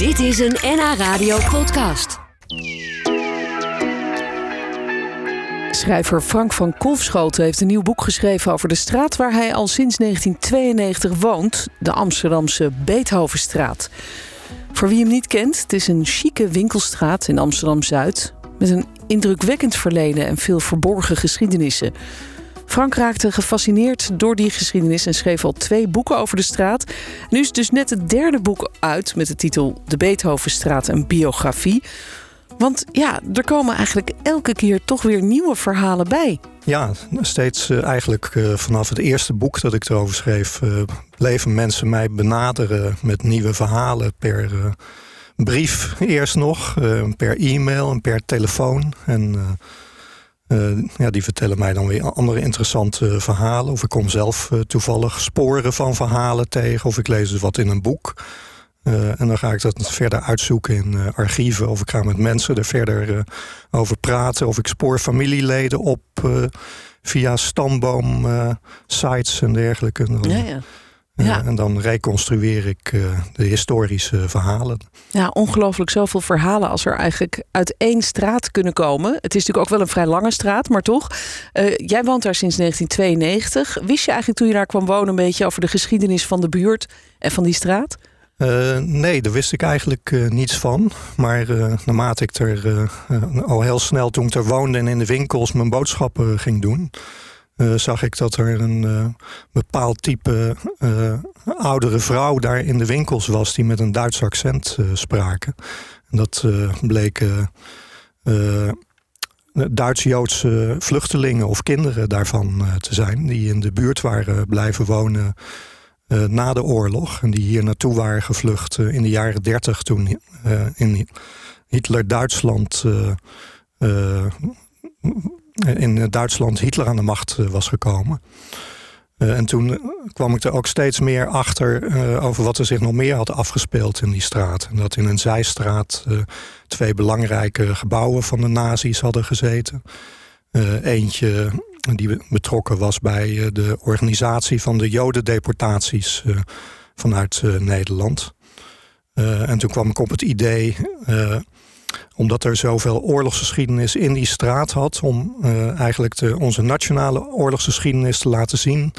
Dit is een NH Radio podcast. Schrijver Frank van Kolfschoten heeft een nieuw boek geschreven over de straat waar hij al sinds 1992 woont, de Amsterdamse Beethovenstraat. Voor wie hem niet kent, het is een chique winkelstraat in Amsterdam Zuid met een indrukwekkend verleden en veel verborgen geschiedenissen. Frank raakte gefascineerd door die geschiedenis en schreef al twee boeken over de straat. Nu is dus net het derde boek uit met de titel De Beethovenstraat, een biografie. Want ja, er komen eigenlijk elke keer toch weer nieuwe verhalen bij. Ja, steeds uh, eigenlijk uh, vanaf het eerste boek dat ik erover schreef, uh, bleven mensen mij benaderen met nieuwe verhalen per brief eerst nog, per e-mail en per telefoon. En ja, die vertellen mij dan weer andere interessante verhalen. Of ik kom zelf toevallig sporen van verhalen tegen, of ik lees dus wat in een boek. En dan ga ik dat verder uitzoeken in archieven. Of ik ga met mensen er verder over praten. Of ik spoor familieleden op via stamboom sites en dergelijke. Ja, ja. Ja. en dan reconstrueer ik de historische verhalen. Ja, ongelooflijk zoveel verhalen als er eigenlijk uit één straat kunnen komen. Het is natuurlijk ook wel een vrij lange straat, maar toch. jij woont daar sinds 1992. Wist je eigenlijk toen je daar kwam wonen een beetje over de geschiedenis van de buurt en van die straat? Uh, nee, daar wist ik eigenlijk uh, niets van. Maar uh, naarmate ik er al heel snel toen ik er woonde en in de winkels mijn boodschappen ging doen, zag ik dat er een bepaald type oudere vrouw daar in de winkels was die met een Duits accent spraken. En dat bleken Duits-Joodse vluchtelingen of kinderen daarvan te zijn, die in de buurt waren blijven wonen na de oorlog. En die hier naartoe waren gevlucht in de jaren dertig toen in Hitler-Duitsland. In Duitsland Hitler aan de macht was gekomen. en toen kwam ik er ook steeds meer achter over wat er zich nog meer had afgespeeld in die straat. En dat in een zijstraat twee belangrijke gebouwen van de nazi's hadden gezeten. eentje die betrokken was bij eh, de organisatie van de jodendeportaties eh, vanuit eh, Nederland. en toen kwam ik op het idee, omdat er zoveel oorlogsgeschiedenis in die straat had, om eigenlijk de, onze nationale oorlogsgeschiedenis te laten zien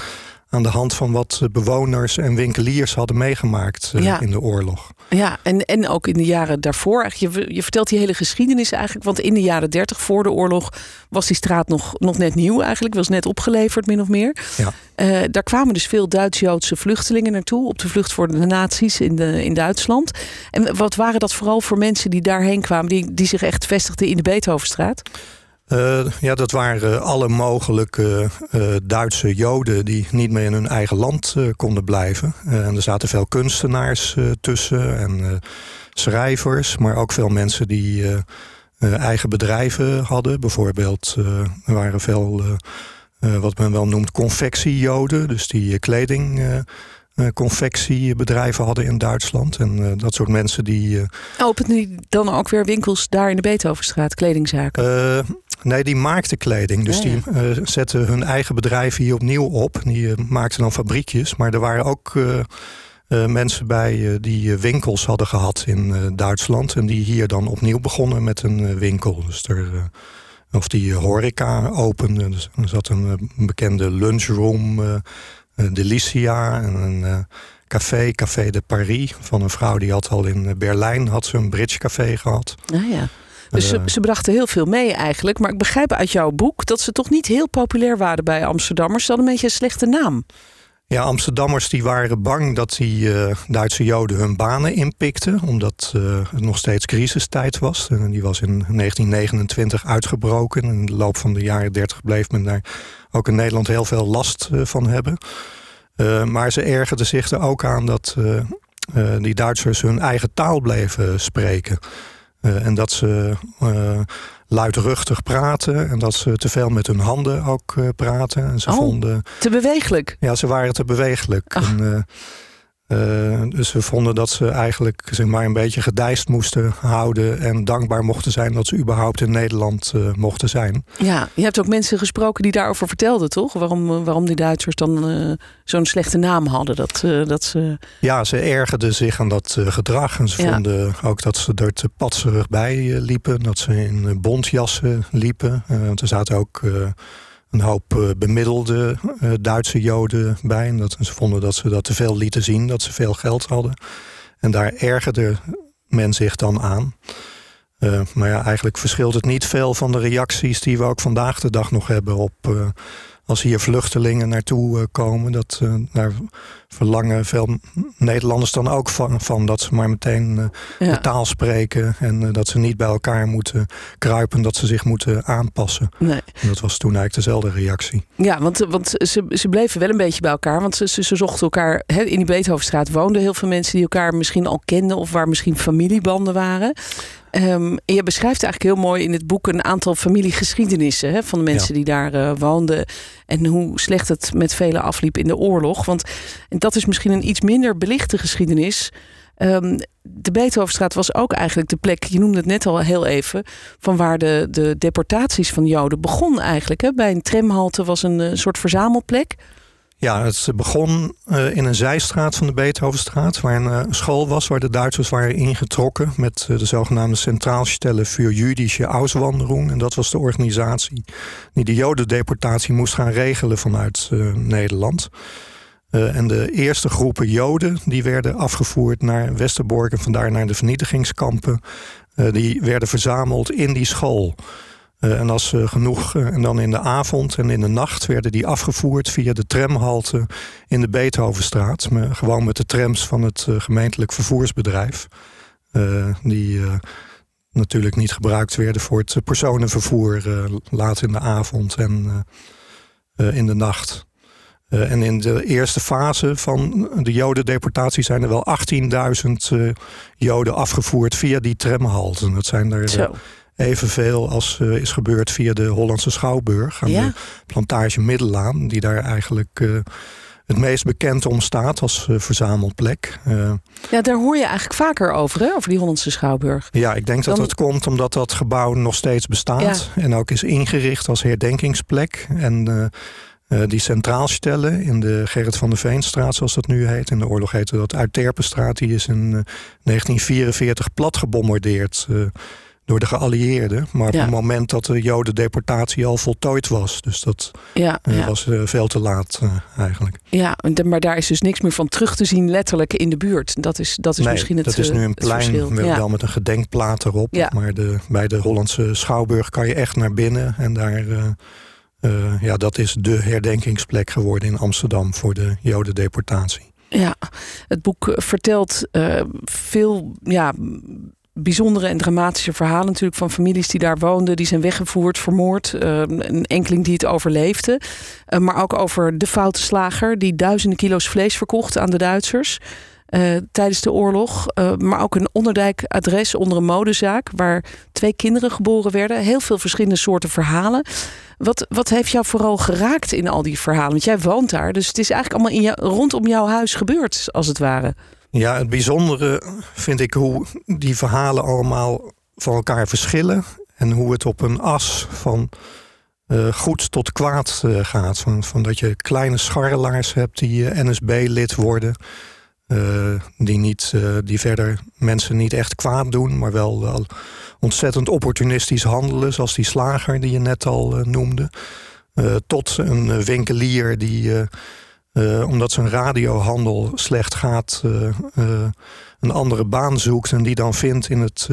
aan de hand van wat bewoners en winkeliers hadden meegemaakt uh, in de oorlog. Ja, en, en ook in de jaren daarvoor. Je, je vertelt die hele geschiedenis eigenlijk. Want in de jaren 30 voor de oorlog was die straat nog, nog net nieuw eigenlijk. Was net opgeleverd, min of meer. Ja. Uh, daar kwamen dus veel Duits-Joodse vluchtelingen naartoe. Op de vlucht voor de nazi's in, de, in Duitsland. En wat waren dat vooral voor mensen die daarheen kwamen... die, die zich echt vestigden in de Beethovenstraat? Uh, ja, dat waren alle mogelijke uh, Duitse Joden die niet meer in hun eigen land uh, konden blijven. en er zaten veel kunstenaars tussen en schrijvers, maar ook veel mensen die eigen bedrijven hadden. Bijvoorbeeld, er waren veel wat men wel noemt confectiejoden, dus die kleding. confectiebedrijven hadden in Duitsland. En dat soort mensen die. Openen die dan ook weer winkels daar in de Beethovenstraat, kledingzaken? Nee, die maakten kleding. Dus die uh, zetten hun eigen bedrijf hier opnieuw op. Die uh, maakten dan fabriekjes. Maar er waren ook uh, mensen bij die winkels hadden gehad in Duitsland. En die hier dan opnieuw begonnen met een winkel. Dus er, of die horeca openden. Dus er zat een bekende lunchroom, Delicia en een café, Café de Paris. Van een vrouw die had al in Berlijn had ze een bridge café gehad. Ah ja. Dus ze, ze, brachten heel veel mee eigenlijk. Maar ik begrijp uit jouw boek dat ze toch niet heel populair waren bij Amsterdammers. Ze hadden een beetje een slechte naam. Ja, Amsterdammers die waren bang dat die uh, Duitse Joden hun banen inpikten. Omdat uh, het nog steeds crisistijd was. En die was in 1929 uitgebroken. In de loop van de jaren 30 bleef men daar ook in Nederland heel veel last uh, van hebben. maar ze ergerden zich er ook aan dat die Duitsers hun eigen taal bleven spreken. Uh, en dat ze uh, luidruchtig praten. En dat ze te veel met hun handen ook uh, praten. En ze oh, vonden, te bewegelijk? Ja, ze waren te bewegelijk. En, Uh, dus we vonden dat ze eigenlijk zeg maar, een beetje gedijst moesten houden... en dankbaar mochten zijn dat ze überhaupt in Nederland uh, mochten zijn. Ja, je hebt ook mensen gesproken die daarover vertelden, toch? Waarom, waarom die Duitsers dan uh, zo'n slechte naam hadden. Dat, dat ze... Ja, ze ergerden zich aan dat gedrag. En ze ja. vonden ook dat ze er te patserig bij liepen. Dat ze in bontjassen liepen. er zaten ook een hoop uh, bemiddelde uh, Duitse Joden bij. En dat, ze vonden dat ze dat te veel lieten zien, dat ze veel geld hadden. En daar ergerde men zich dan aan. Uh, maar ja, eigenlijk verschilt het niet veel van de reacties die we ook vandaag de dag nog hebben op als hier vluchtelingen naartoe eh, komen, dat, uh, daar verlangen veel Nederlanders dan ook van, van dat ze maar meteen uh, de taal spreken en dat ze niet bij elkaar moeten kruipen, dat ze zich moeten aanpassen. Nee. Dat was toen eigenlijk dezelfde reactie. Ja, want, want ze, ze bleven wel een beetje bij elkaar, want ze, ze, ze zochten elkaar. In die Beethovenstraat woonden heel veel mensen die elkaar misschien al kenden of waar misschien familiebanden waren. Um, je beschrijft eigenlijk heel mooi in het boek een aantal familiegeschiedenissen hè, van de mensen die daar uh, woonden. En hoe slecht het met velen afliep in de oorlog. Want dat is misschien een iets minder belichte geschiedenis. Um, de Beethovenstraat was ook eigenlijk de plek, je noemde het net al heel even, van waar de, de deportaties van Joden begon eigenlijk. Hè. Bij een tramhalte was een, een soort verzamelplek. Ja, het begon uh, in een zijstraat van de Beethovenstraat, waar een uh, school was waar de Duitsers waren ingetrokken met uh, de zogenaamde Centraalstelle für Jüdische Auswanderung. En dat was de organisatie die de Jodendeportatie moest gaan regelen vanuit Nederland. en de eerste groepen Joden die werden afgevoerd naar Westerbork en vandaar naar de vernietigingskampen. die werden verzameld in die school. Uh, en als uh, genoeg, uh, en dan in de avond en in de nacht werden die afgevoerd via de tramhalte in de Beethovenstraat. Gewoon met de trams van het gemeentelijk vervoersbedrijf. die natuurlijk niet gebruikt werden voor het personenvervoer laat in de avond en in de nacht. en in de eerste fase van de jodendeportatie zijn er wel 18.000 joden afgevoerd via die tramhalte. Dat zijn er evenveel als uh, is gebeurd via de Hollandse Schouwburg aan de plantage Middelaan, die daar eigenlijk uh, het meest bekend om staat als uh, verzamelplek. ja, daar hoor je eigenlijk vaker over, hè? over die Hollandse Schouwburg. Ja, ik denk dat dat komt omdat dat gebouw nog steeds bestaat en ook is ingericht als herdenkingsplek. En die centraalstellen in de Gerrit van der Veenstraat, zoals dat nu heet. In de oorlog heette dat Uitterpenstraat. Die is in 1944 plat gebombardeerd door de geallieerden. Maar op het moment dat de jodendeportatie al voltooid was. Dus dat ja, uh, was uh, veel te laat uh, eigenlijk. Ja, maar daar is dus niks meer van terug te zien letterlijk in de buurt. Dat is, dat is nee, misschien het dat is nu een plein wel met een gedenkplaat erop. Maar de, bij de Hollandse Schouwburg kan je echt naar binnen. En daar... ja, dat is de herdenkingsplek geworden in Amsterdam voor de jodendeportatie. Ja, het boek vertelt veel ja, bijzondere en dramatische verhalen natuurlijk van families die daar woonden, die zijn weggevoerd, vermoord. Uh, een enkeling die het overleefde. Uh, maar ook over de foute slager die duizenden kilo's vlees verkocht aan de Duitsers. Uh, tijdens de oorlog. maar ook een onderdijkadres onder een modezaak waar twee kinderen geboren werden. Heel veel verschillende soorten verhalen. Wat, wat heeft jou vooral geraakt in al die verhalen? Want jij woont daar, dus het is eigenlijk allemaal in jou, rondom jouw huis gebeurd, als het ware. Ja, het bijzondere vind ik hoe die verhalen allemaal van elkaar verschillen. En hoe het op een as van uh, goed tot kwaad uh, gaat. Van, van dat je kleine scharrelaars hebt die uh, NSB-lid worden. die, niet, die verder mensen niet echt kwaad doen, maar wel ontzettend opportunistisch handelen. Zoals die slager die je net al noemde. tot een winkelier die uh, omdat zijn radiohandel slecht gaat, uh, uh, een andere baan zoekt en die dan vindt in het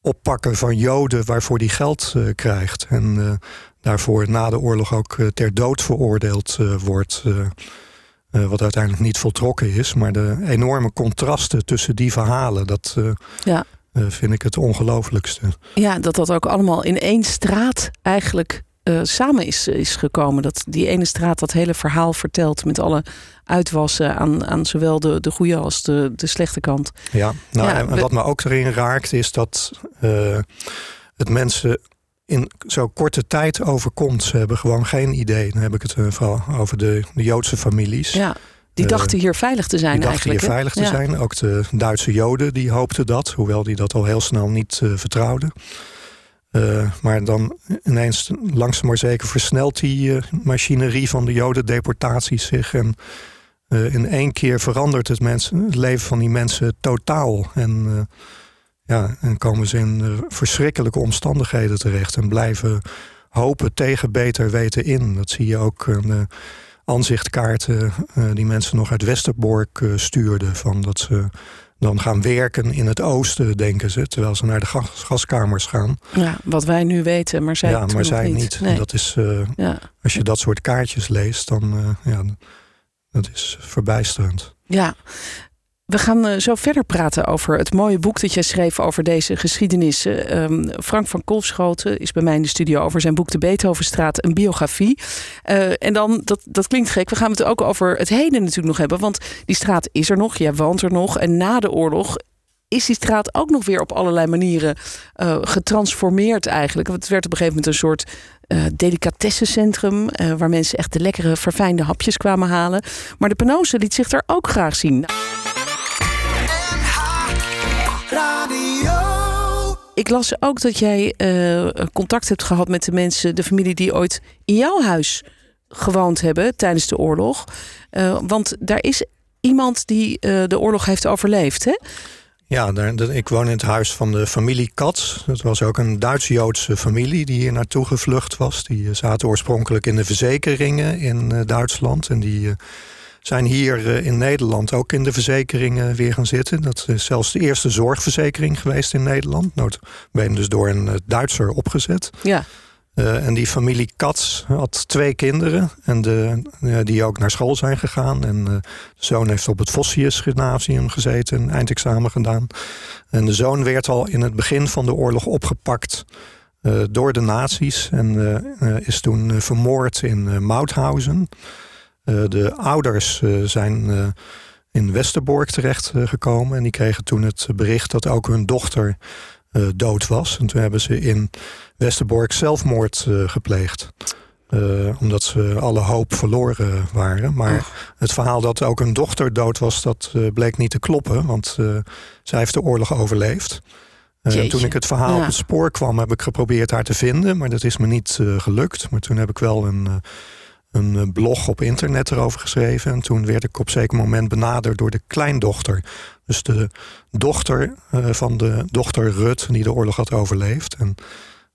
oppakken van Joden waarvoor hij geld krijgt. En daarvoor na de oorlog ook ter dood veroordeeld wordt. wat uiteindelijk niet voltrokken is. Maar de enorme contrasten tussen die verhalen, dat ja. vind ik het ongelooflijkste. Ja, dat dat ook allemaal in één straat eigenlijk uh, samen is, is gekomen. Dat die ene straat dat hele verhaal vertelt met alle uitwassen aan, aan zowel de, de goede als de, de slechte kant. Ja, nou, en wat me ook erin raakt is dat uh, het mensen in zo korte tijd overkomt. Ze hebben gewoon geen idee. Dan heb ik het uh, vooral over de, de Joodse families. Ja. Die dachten hier veilig te zijn die dachten hier veilig te zijn. Ook de Duitse Joden die hoopten dat, hoewel die dat al heel snel niet uh, vertrouwden. Uh, maar dan ineens langzaam maar zeker versnelt die uh, machinerie van de Jodendeportaties zich. En in één keer verandert het, het leven van die mensen totaal. En, ja, en komen ze in verschrikkelijke omstandigheden terecht. En blijven hopen tegen beter weten in. Dat zie je ook aanzichtkaarten uh, die mensen nog uit Westerbork uh, stuurden. Van dat ze dan gaan werken in het oosten, denken ze. Terwijl ze naar de gas, gaskamers gaan. Ja, wat wij nu weten, maar zij Ja, maar zij niet. niet. Nee. Dat is, uh, ja. Als je dat soort kaartjes leest, dan ja, dat is verbijsterend. Ja, we gaan uh, zo verder praten over het mooie boek dat jij schreef over deze geschiedenissen. Um, Frank van Kolfschoten is bij mij in de studio over zijn boek De Beethovenstraat, een biografie. Uh, en dan, dat, dat klinkt gek, we gaan het ook over het heden natuurlijk nog hebben. Want die straat is er nog, jij woont er nog. En na de oorlog is die straat ook nog weer op allerlei manieren uh, getransformeerd eigenlijk. Het werd op een gegeven moment een soort uh, delicatessencentrum... Waar mensen echt de lekkere, verfijnde hapjes kwamen halen. Maar de Penose liet zich daar ook graag zien. Ik las ook dat jij uh, contact hebt gehad met de mensen, de familie die ooit in jouw huis gewoond hebben tijdens de oorlog. Uh, want daar is iemand die uh, de oorlog heeft overleefd, hè? Ja, ik woon in het huis van de familie Katz. Dat was ook een Duits-Joodse familie die hier naartoe gevlucht was. Die zaten oorspronkelijk in de verzekeringen in Duitsland. En die zijn hier in Nederland ook in de verzekeringen weer gaan zitten. Dat is zelfs de eerste zorgverzekering geweest in Nederland. Ben dus door een Duitser opgezet. Ja. Uh, en die familie Katz had twee kinderen. En de, uh, die ook naar school zijn gegaan. En uh, de zoon heeft op het Vossius Gymnasium gezeten. Een eindexamen gedaan. En de zoon werd al in het begin van de oorlog opgepakt. door de nazi's. En is toen vermoord in Mauthausen. De ouders zijn in Westerbork terechtgekomen. en die kregen toen het bericht dat ook hun dochter dood was. En toen hebben ze in Westerbork zelfmoord gepleegd. Uh, omdat ze alle hoop verloren waren. Maar Oh. het verhaal dat ook een dochter dood was, dat bleek niet te kloppen. Want zij heeft de oorlog overleefd. en toen ik het verhaal ja. op het spoor kwam, heb ik geprobeerd haar te vinden. Maar dat is me niet gelukt. Maar toen heb ik wel een een blog op internet erover geschreven. En toen werd ik op zeker moment benaderd door de kleindochter. Dus de dochter uh, van de dochter Rut, die de oorlog had overleefd. En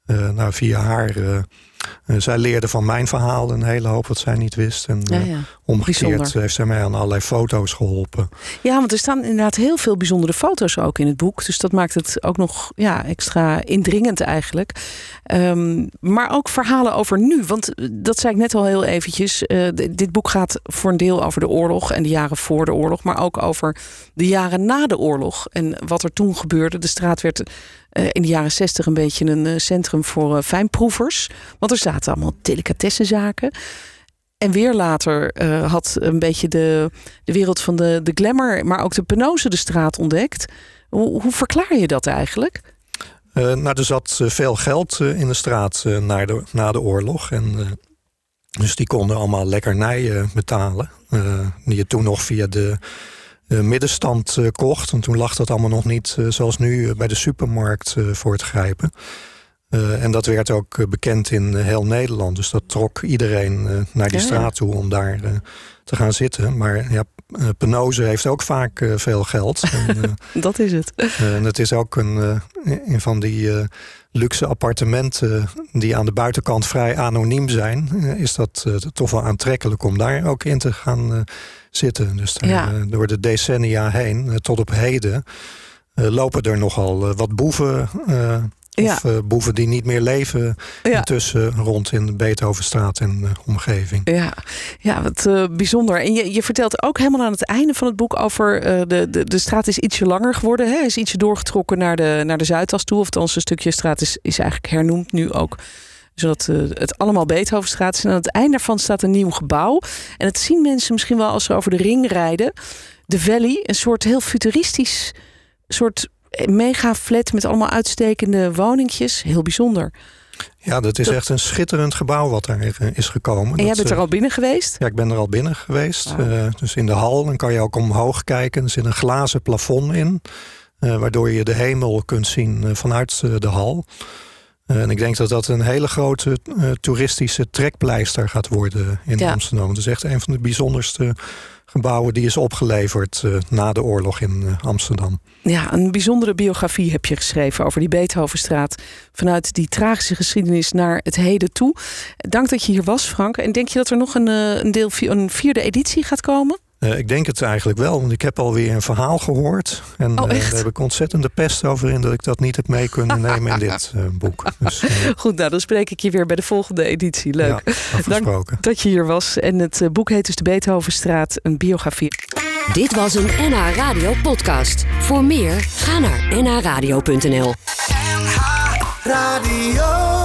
uh, nou, via haar, zij leerde van mijn verhaal een hele hoop wat zij niet wist. En Ja, ja. omgekeerd Bijzonder. heeft zij mij aan allerlei foto's geholpen. Ja, want er staan inderdaad heel veel bijzondere foto's ook in het boek. Dus dat maakt het ook nog ja, extra indringend eigenlijk. Ehm, maar ook verhalen over nu. Want eh, dat zei ik net al heel eventjes. eh, dit boek gaat voor een deel over de oorlog en de jaren voor de oorlog. Maar ook over de jaren na de oorlog. En wat er toen gebeurde. De straat werd eh, in de jaren zestig een beetje een eh, centrum voor eh, fijnproevers. Want er zaten allemaal delicatessenzaken. En weer later eh, had een beetje de, de wereld van de, de glamour, maar ook de penose de straat ontdekt. Hoe, verklaar je dat eigenlijk? Uh, nou, er zat uh, veel geld in de straat na, de, na de oorlog. En, eh, dus die konden allemaal lekkernijen betalen. eh, die je toen nog via de middenstand kocht. En toen lag dat allemaal nog niet zoals nu bij de supermarkt voor te grijpen. Uh, en dat werd ook uh, bekend in uh, heel Nederland. Dus dat trok iedereen naar die Ja, straat toe om daar te gaan zitten. Maar ja, Penose heeft ook vaak veel geld. en, dat is het. en het is ook een, een van die luxe appartementen die aan de buitenkant vrij anoniem zijn. is dat toch wel aantrekkelijk om daar ook in te gaan zitten. Dus daar, Ja. door de decennia heen, tot op heden, lopen er nogal wat boeven... Ja. Of uh, boeven die niet meer leven Ja. intussen rond in de Beethovenstraat en uh, omgeving. Ja, ja wat uh, bijzonder. En je, je vertelt ook helemaal aan het einde van het boek over uh, de, de, de straat is ietsje langer geworden. Hè? Is ietsje doorgetrokken naar de, naar de Zuidas toe. Of althans, een stukje straat is, is eigenlijk hernoemd nu ook. Zodat het allemaal Beethovenstraat is. En aan het einde daarvan staat een nieuw gebouw. En dat zien mensen misschien wel als ze over de ring rijden. De Valley, een soort heel futuristisch soort mega flat met allemaal uitstekende woningjes. Heel bijzonder. Ja, dat is echt een schitterend gebouw wat daar is gekomen. En jij bent er al binnen geweest? Ja, ik ben er al binnen geweest. dus in de hal, dan kan je ook omhoog kijken. Er zit een glazen plafond in. waardoor je de hemel kunt zien vanuit de hal. En ik denk dat dat een hele grote toeristische trekpleister gaat worden in Amsterdam. Het is echt een van de bijzonderste gebouwen die is opgeleverd uh, na de oorlog in uh, Amsterdam. Ja, een bijzondere biografie heb je geschreven over die Beethovenstraat. Vanuit die tragische geschiedenis naar het heden toe. Dank dat je hier was, Frank. En denk je dat er nog een, een, deel, een vierde editie gaat komen? Uh, ik denk het eigenlijk wel, want ik heb alweer een verhaal gehoord. En oh, uh, daar heb ik ontzettende pest over in dat ik dat niet heb mee kunnen nemen in dit uh, boek. Dus, Goed, nou dan spreek ik je weer bij de volgende editie. Leuk. Ja, Dank dat je hier was. En het boek heet dus De Beethovenstraat, een biografie. Dit was een NH Radio podcast. Voor meer, ga naar nhradio.nl NH Radio